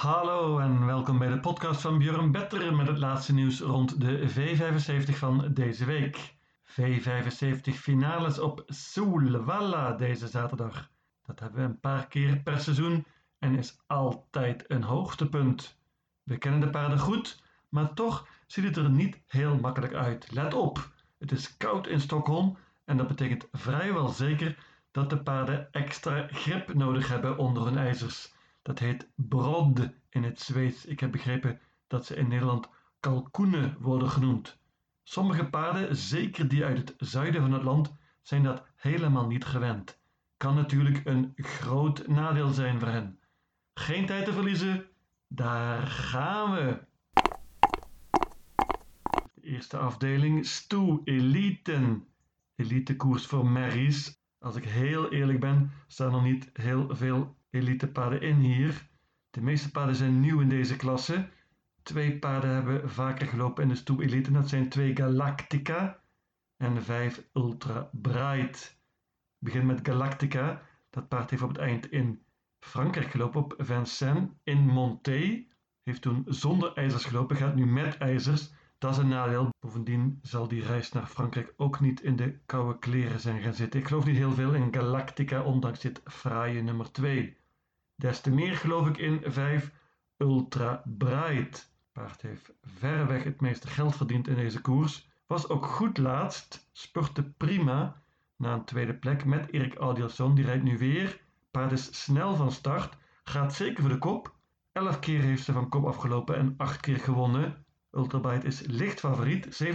Hallo en welkom bij de podcast van Björn Better met het laatste nieuws rond de V75 van deze week. V75 finales op Solvalla deze zaterdag. Dat hebben we een paar keer per seizoen en is altijd een hoogtepunt. We kennen de paarden goed, maar toch ziet het er niet heel makkelijk uit. Let op, het is koud in Stockholm en dat betekent vrijwel zeker dat de paarden extra grip nodig hebben onder hun ijzers. Dat heet brod in het Zweeds. Ik heb begrepen dat ze in Nederland kalkoenen worden genoemd. Sommige paarden, zeker die uit het zuiden van het land, zijn dat helemaal niet gewend. Kan natuurlijk een groot nadeel zijn voor hen. Geen tijd te verliezen, daar gaan we. De eerste afdeling, Stoe Eliten. Elitekoers voor merries. Als ik heel eerlijk ben, staan er niet heel veel elitepaarden in hier. De meeste paarden zijn nieuw in deze klasse. Twee paarden hebben vaker gelopen in de Stoe Elite. Dat zijn twee Galactica en vijf Ultra Bright. Begin met Galactica. Dat paard heeft op het eind in Frankrijk gelopen op Vincennes in Monté. Heeft toen zonder ijzers gelopen, gaat nu met ijzers. Dat is een nadeel. Bovendien zal die reis naar Frankrijk ook niet in de koude kleren zijn gaan zitten. Ik geloof niet heel veel in Galactica, ondanks dit fraaie nummer 2. Des te meer geloof ik in 5 Ultra Bright. Paard heeft verreweg het meeste geld verdiend in deze koers. Was ook goed laatst, spurte prima na een tweede plek met Erik Adielson. Die rijdt nu weer. Paard is snel van start, gaat zeker voor de kop. 11 keer heeft ze van kop afgelopen en 8 keer gewonnen. Ultrabyte is licht favoriet, 27%.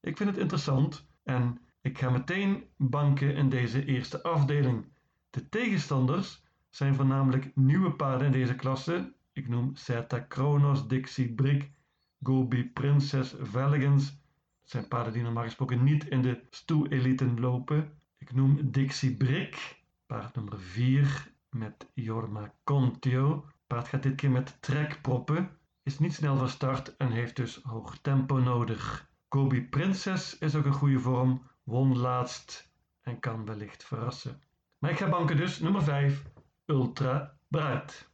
Ik vind het interessant en ik ga meteen banken in deze eerste afdeling. De tegenstanders zijn voornamelijk nieuwe paarden in deze klasse. Ik noem Certa Kronos, Dixie Brick, Gobi Princess, Veligans. Dat zijn paarden die normaal gesproken niet in de stoe-eliten lopen. Ik noem Dixie Brick, paard nummer 4 met Jorma Contio. Paard gaat dit keer met trekproppen, is niet snel van start en heeft dus hoog tempo nodig. Gobi Princess is ook een goede vorm, won laatst en kan wellicht verrassen. Maar ik ga banken dus nummer 5, Ultra Bright.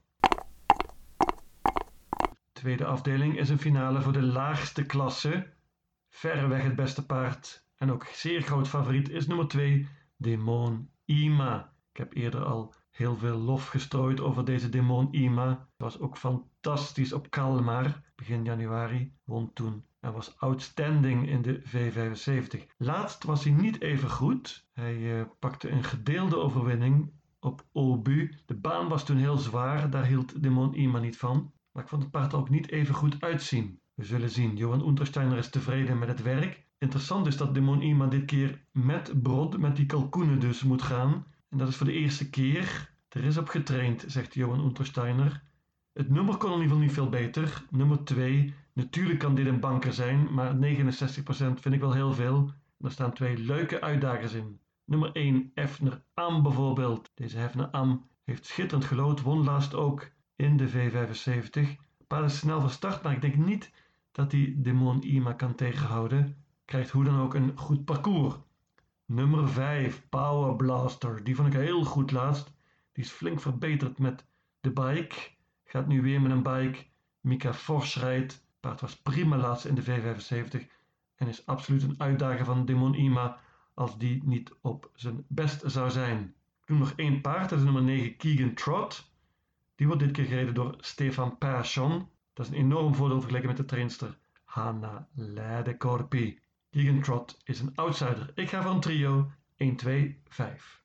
Tweede afdeling is een finale voor de laagste klasse. Verreweg het beste paard en ook zeer groot favoriet is nummer 2, Demon Ima. Ik heb eerder al heel veel lof gestrooid over deze Demon Ima. Hij was ook fantastisch op Kalmar begin januari, won toen en was outstanding in de V75. Laatst was hij niet even goed. Hij uh, pakte een gedeelde overwinning op Obu. De baan was toen heel zwaar, daar hield Demon Ima niet van. Maar ik vond het paard ook niet even goed uitzien. We zullen zien. Johan Untersteiner is tevreden met het werk. Interessant is dat Demon Ima dit keer met brod, met die kalkoenen dus, moet gaan. En dat is voor de eerste keer. Er is op getraind, zegt Johan Untersteiner. Het nummer kon in ieder geval niet veel beter. Nummer 2. Natuurlijk kan dit een banker zijn, maar 69% vind ik wel heel veel. Er staan twee leuke uitdagers in. Nummer 1, Efner Am bijvoorbeeld. Deze Hefner Am heeft schitterend gelood, won laatst ook in de V75. Paard is snel van start, maar ik denk niet dat hij Demon Ima kan tegenhouden. Krijgt hoe dan ook een goed parcours. Nummer 5, Power Blaster. Die vond ik heel goed laatst. Die is flink verbeterd met de bike. Gaat nu weer met een bike. Mika Fors rijdt. Paard was prima laatst in de V75. En is absoluut een uitdager van Demon Ima als die niet op zijn best zou zijn. Noem nog één paard, dat is nummer 9 Keegan Trot. Die wordt dit keer gereden door Stefan Persson. Dat is een enorm voordeel vergeleken met de trainster Hanna Leidekorpi. Keegan Trot is een outsider. Ik ga voor een trio 1, 2, 5.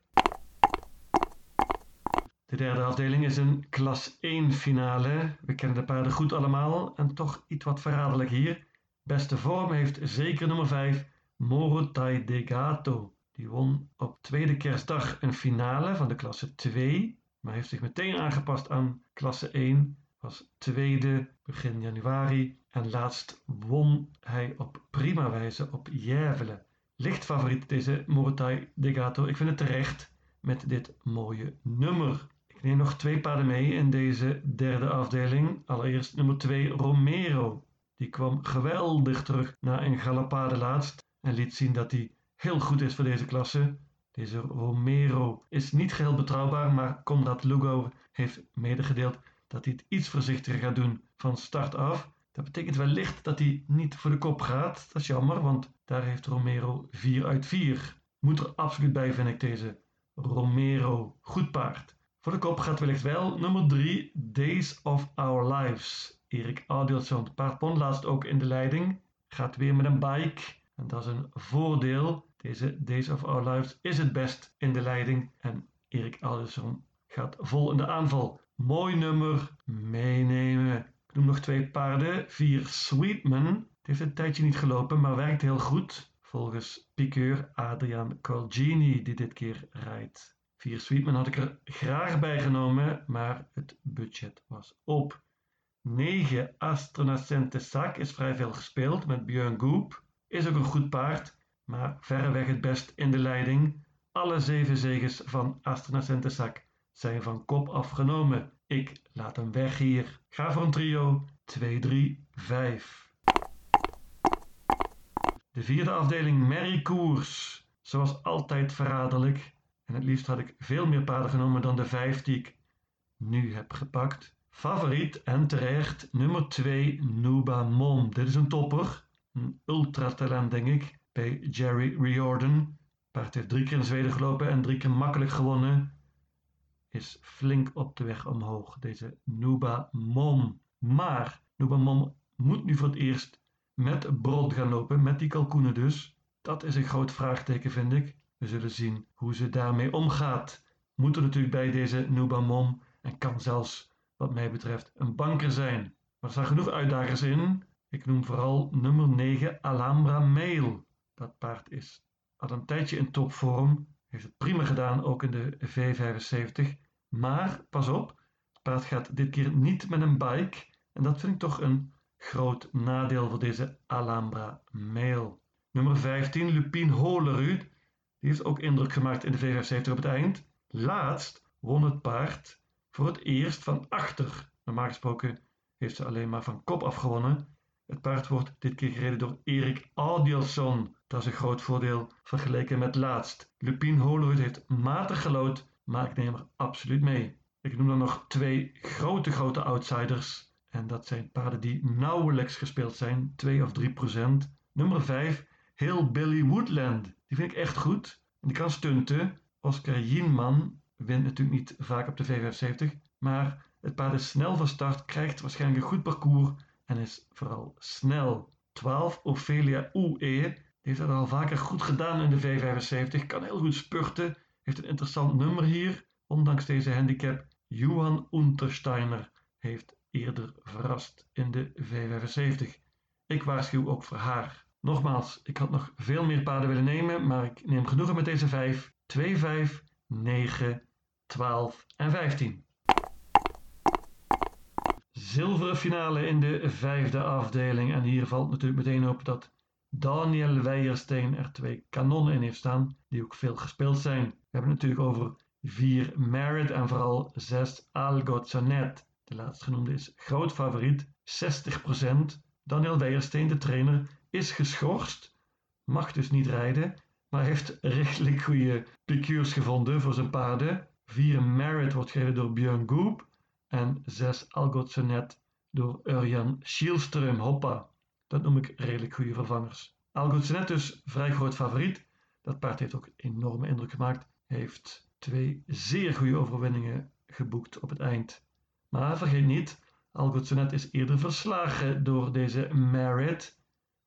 De derde afdeling is een klas 1 finale. We kennen de paarden goed allemaal en toch iets wat verraderlijk hier. Beste vorm heeft zeker nummer 5 Morotai Degato. Die won op tweede kerstdag een finale van de klasse 2, maar heeft zich meteen aangepast aan klasse 1. Was tweede begin januari en laatst won hij op prima wijze op Järvelen. Licht favoriet deze Morotai Degato. Ik vind het terecht met dit mooie nummer. Ik neem nog twee paarden mee in deze derde afdeling. Allereerst nummer 2 Romero. Die kwam geweldig terug na een galopade laatst en liet zien dat hij heel goed is voor deze klasse. Deze Romero is niet geheel betrouwbaar, maar Conrad Lugo heeft medegedeeld dat hij het iets voorzichtiger gaat doen van start af. Dat betekent wellicht dat hij niet voor de kop gaat. Dat is jammer, want daar heeft Romero 4 uit 4. Moet er absoluut bij, vind ik deze Romero. Goed paard. Voor de kop gaat wellicht wel nummer 3, Days of Our Lives. Erik Adielson. Paard laatst ook in de leiding. Gaat weer met een bike. En dat is een voordeel. Deze Days of Our Lives is het best in de leiding. En Erik Adielson gaat vol in de aanval. Mooi nummer. Meenemen. Ik noem nog twee paarden. 4 Sweetman. Het heeft een tijdje niet gelopen, maar werkt heel goed. Volgens piqueur Adrian Colgini die dit keer rijdt. 4 Sweetman had ik er graag bij genomen, maar het budget was op. 9 Astronacente Sac is vrij veel gespeeld met Björn Goop. Is ook een goed paard, maar verreweg het best in de leiding. Alle zeven zegens van Sac zijn van kop afgenomen. Ik laat hem weg hier. Ga voor een trio 2, 3, 5. De vierde afdeling Merry Koers. Zoals altijd verraderlijk. En het liefst had ik veel meer paarden genomen dan de vijf die ik nu heb gepakt. Favoriet en terecht nummer 2 Nuba Mom. Dit is een topper. Een ultratalent denk ik. Bij Jerry Riordan. Paard heeft drie keer in Zweden gelopen en drie keer makkelijk gewonnen is flink op de weg omhoog, deze Nuba Mom. Maar Nuba Mom moet nu voor het eerst met brood gaan lopen, met die kalkoenen dus. Dat is een groot vraagteken, vind ik. We zullen zien hoe ze daarmee omgaat. Moet er natuurlijk bij deze Nuba Mom en kan zelfs, wat mij betreft, een banker zijn. Maar er staan genoeg uitdagers in. Ik noem vooral nummer 9 Alhambra Mail. Dat paard is al een tijdje in topvorm. Heeft het prima gedaan, ook in de V75. Maar pas op, het paard gaat dit keer niet met een bike. En dat vind ik toch een groot nadeel voor deze Alhambra Mail. Nummer 15, Lupin Holerud. Die heeft ook indruk gemaakt in de V75 op het eind. Laatst won het paard voor het eerst van achter. Normaal gesproken heeft ze alleen maar van kop afgewonnen. Het paard wordt dit keer gereden door Erik Adielson. Dat is een groot voordeel vergeleken met laatst. Lupin Holerud heeft matig gelood maar ik neem er absoluut mee. Ik noem dan nog twee grote, grote outsiders. En dat zijn paarden die nauwelijks gespeeld zijn, 2 of 3 procent. Nummer 5, Hill Billy Woodland. Die vind ik echt goed. En die kan stunten. Oscar Jinman wint natuurlijk niet vaak op de V75. Maar het paard is snel van start, krijgt waarschijnlijk een goed parcours en is vooral snel. 12, Ophelia. Die heeft dat al vaker goed gedaan in de V75. Kan heel goed spurten heeft een interessant nummer hier, ondanks deze handicap. Johan Untersteiner heeft eerder verrast in de V75. Ik waarschuw ook voor haar. Nogmaals, ik had nog veel meer paarden willen nemen, maar ik neem genoegen met deze 5, 2, 5, 9, 12 en 15. Zilveren finale in de vijfde afdeling. En hier valt natuurlijk meteen op dat Daniel Weijersteen er twee kanonnen in heeft staan, die ook veel gespeeld zijn. We hebben het natuurlijk over vier Merit en vooral zes Algozonet. De laatstgenoemde is groot favoriet, 60%. Daniel Weijersteen, de trainer, is geschorst, mag dus niet rijden, maar heeft rechtelijk goede piqûres gevonden voor zijn paarden. Vier Merit wordt gereden door Björn Goop en zes Algozonet door Urjan Schielström. Hoppa! Dat noem ik redelijk goede vervangers. Algotsnet dus vrij groot favoriet. Dat paard heeft ook enorme indruk gemaakt. Heeft twee zeer goede overwinningen geboekt op het eind. Maar vergeet niet, Algotsnet is eerder verslagen door deze Merit.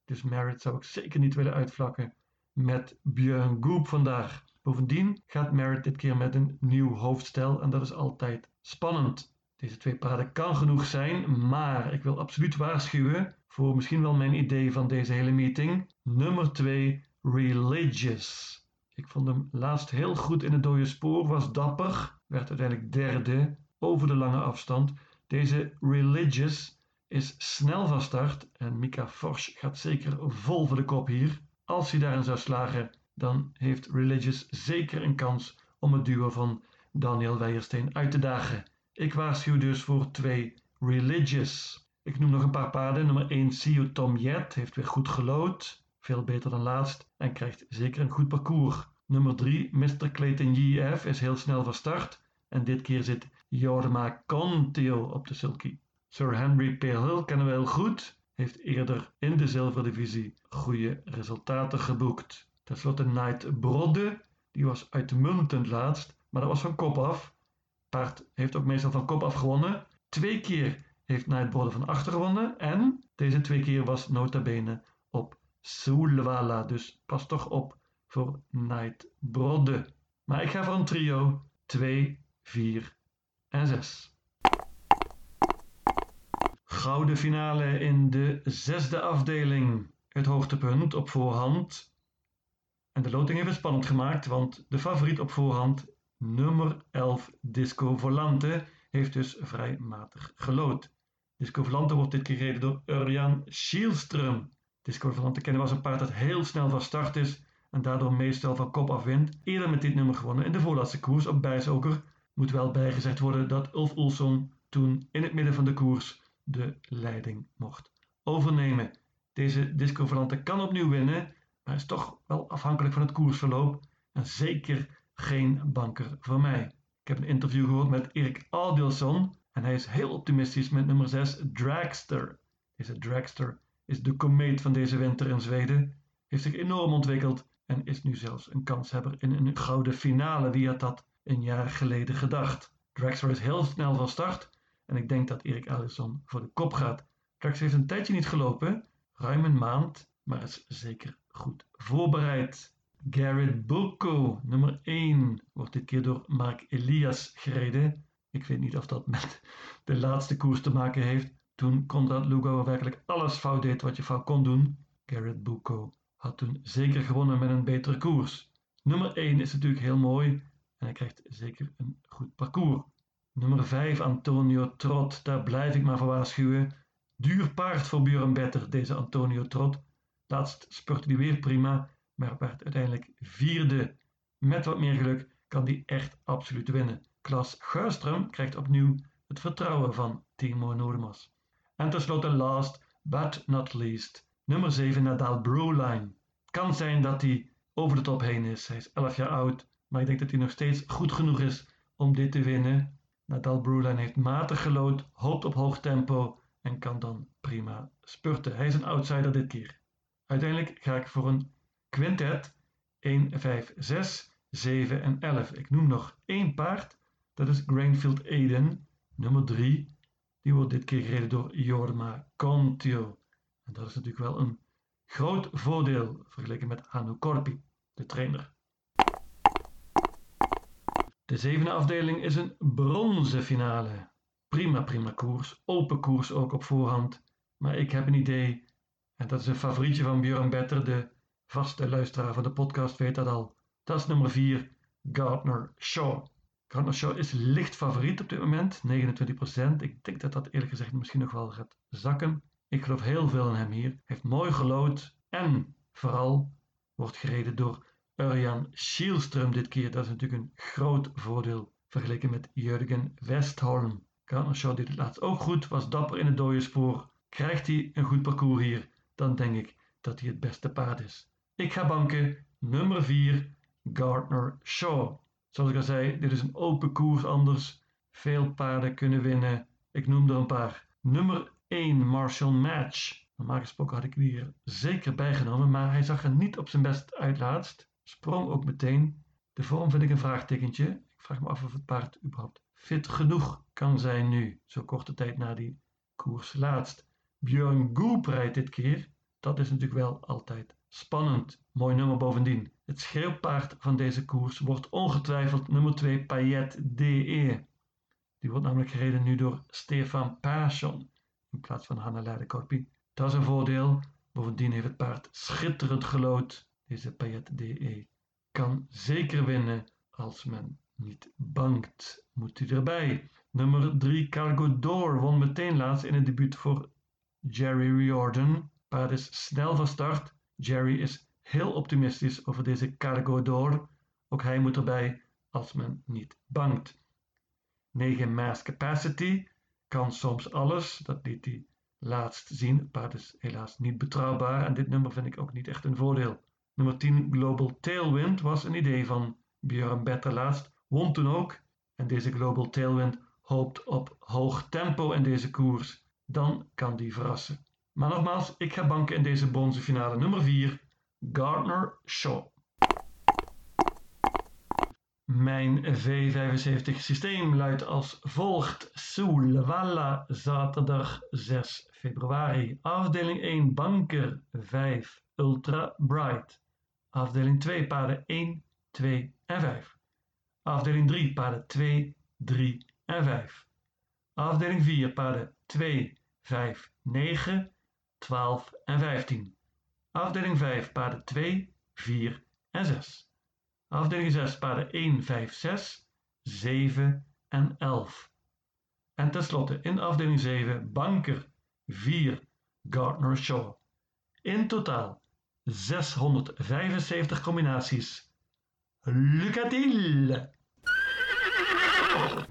Dus Merit zou ik zeker niet willen uitvlakken met Björn Goop vandaag. Bovendien gaat Merit dit keer met een nieuw hoofdstel en dat is altijd spannend. Deze twee paarden kan genoeg zijn, maar ik wil absoluut waarschuwen voor misschien wel mijn idee van deze hele meeting. Nummer 2, Religious. Ik vond hem laatst heel goed in het dode spoor, was dapper, werd uiteindelijk derde over de lange afstand. Deze Religious is snel van start en Mika Forsch gaat zeker vol voor de kop hier. Als hij daarin zou slagen, dan heeft Religious zeker een kans om het duo van Daniel Weijersteen uit te dagen. Ik waarschuw dus voor twee Religious. Ik noem nog een paar paarden. Nummer 1 Sio Tom Jet heeft weer goed gelood. Veel beter dan laatst en krijgt zeker een goed parcours. Nummer 3 Mr. Clayton JF is heel snel van start. En dit keer zit Jorma Contio op de sulky. Sir Henry Pale kennen we heel goed, heeft eerder in de zilverdivisie goede resultaten geboekt. Ten slotte Knight Brodde, die was uitmuntend laatst, maar dat was van kop af. Paard heeft ook meestal van kop af gewonnen. Twee keer heeft Brodde van achter gewonnen en deze twee keer was nota bene op Sulwala, dus pas toch op voor Knight Brodde. Maar ik ga voor een trio 2, 4 en 6. Gouden finale in de zesde afdeling. Het hoogtepunt op voorhand. En de loting heeft het spannend gemaakt, want de favoriet op voorhand, nummer 11 Disco Volante, heeft dus vrij matig gelood. Disco Volante wordt dit keer gereden door Urjan Schielström. Disco Volante kennen was een paard dat heel snel van start is en daardoor meestal van kop af wint. Eerder met dit nummer gewonnen in de voorlaatste koers op Bijsoker. Moet wel bijgezegd worden dat Ulf Olsson toen in het midden van de koers de leiding mocht overnemen. Deze Disco Volante kan opnieuw winnen, maar is toch wel afhankelijk van het koersverloop en zeker geen banker voor mij. Ik heb een interview gehoord met Erik Aldielson en hij is heel optimistisch met nummer 6 Dragster. Deze Dragster is de komeet van deze winter in Zweden, heeft zich enorm ontwikkeld en is nu zelfs een kanshebber in een gouden finale. Wie had dat een jaar geleden gedacht? Dragster is heel snel van start en ik denk dat Erik Allison voor de kop gaat. Dragster heeft een tijdje niet gelopen, ruim een maand, maar is zeker goed voorbereid. Garrett Boko, nummer 1, wordt dit keer door Mark Elias gereden. Ik weet niet of dat met de laatste koers te maken heeft. Toen Conrad Lugo werkelijk alles fout deed wat je fout kon doen. Garrett Boko had toen zeker gewonnen met een betere koers. Nummer 1 is natuurlijk heel mooi en hij krijgt zeker een goed parcours. Nummer 5 Antonio Trot, daar blijf ik maar voor waarschuwen. Duur paard voor Buren Better, deze Antonio Trot. Laatst spurte hij weer prima, maar werd uiteindelijk vierde. Met wat meer geluk kan hij echt absoluut winnen. Klas Guiström krijgt opnieuw het vertrouwen van Timo Noordemas. En tenslotte last but not least Nummer 7 Nadal Broline. Het kan zijn dat hij over de top heen is. Hij is 11 jaar oud, maar ik denk dat hij nog steeds goed genoeg is om dit te winnen. Nadal Broline heeft matig gelood, hoopt op hoog tempo en kan dan prima spurten. Hij is een outsider dit keer. Uiteindelijk ga ik voor een quintet 1, 5, 6, 7 en 11. Ik noem nog één paard, dat is Grainfield Aiden, nummer 3. Die wordt dit keer gereden door Jorma Contio. En dat is natuurlijk wel een groot voordeel vergeleken met Anu Korpi, de trainer. De zevende afdeling is een bronzen finale. Prima, prima koers. Open koers ook op voorhand. Maar ik heb een idee. En dat is een favorietje van Björn Better. De vaste luisteraar van de podcast weet dat al. Dat is nummer 4, Gardner Shaw. Gardner Shaw is licht favoriet op dit moment, 29%. Ik denk dat dat eerlijk gezegd misschien nog wel gaat zakken. Ik geloof heel veel in hem hier. Heeft mooi gelood en vooral wordt gereden door Urjan Schielström dit keer. Dat is natuurlijk een groot voordeel vergeleken met Jurgen Westholm. Gardner deed het laatst ook goed, was dapper in het dode spoor. Krijgt hij een goed parcours hier, dan denk ik dat hij het beste paard is. Ik ga banken nummer 4, Gardner Shaw. Zoals ik al zei, dit is een open koers anders. Veel paarden kunnen winnen. Ik noem er een paar. Nummer 1 Marshall Match. Normaal gesproken had ik die hier zeker bijgenomen, maar hij zag er niet op zijn best uit laatst. Sprong ook meteen. De vorm vind ik een vraagtekentje. Ik vraag me af of het paard überhaupt fit genoeg kan zijn nu, zo korte tijd na die koers laatst. Björn Goop rijdt dit keer. Dat is natuurlijk wel altijd spannend. Mooi nummer bovendien. Het schreeuwpaard van deze koers wordt ongetwijfeld nummer 2 Payet DE. Die wordt namelijk gereden nu door Stefan Persson in plaats van Hanna Leidekorpi. Dat is een voordeel. Bovendien heeft het paard schitterend gelood. Deze Payet DE kan zeker winnen als men niet bangt. Moet u erbij. Nummer 3 Cargo Door won meteen laatst in het debuut voor Jerry Riordan. Paard is snel van start. Jerry is heel optimistisch over deze Cargo Door. Ook hij moet erbij als men niet bangt. 9 Mass Capacity kan soms alles. Dat liet hij laatst zien. Paard is helaas niet betrouwbaar en dit nummer vind ik ook niet echt een voordeel. Nummer 10 Global Tailwind was een idee van Björn Better laatst. Won toen ook. En deze Global Tailwind hoopt op hoog tempo in deze koers, dan kan die verrassen. Maar nogmaals, ik ga banken in deze bronzen finale nummer 4, Gardner Shaw. Mijn V75 systeem luidt als volgt. Soulwalla, zaterdag 6 februari. Afdeling 1 Banker 5 Ultra Bright. Afdeling 2 paarden 1, 2 en 5. Afdeling 3 paarden 2, 3 en 5. Afdeling 4 paarden 2, 5, 9, 12 en 15. Afdeling 5 paarden 2, 4 en 6. Afdeling 6 paarden 1, 5, 6, 7 en 11. En tenslotte in afdeling 7 banker 4 Gardner Shaw. In totaal 675 combinaties. Lucatiel!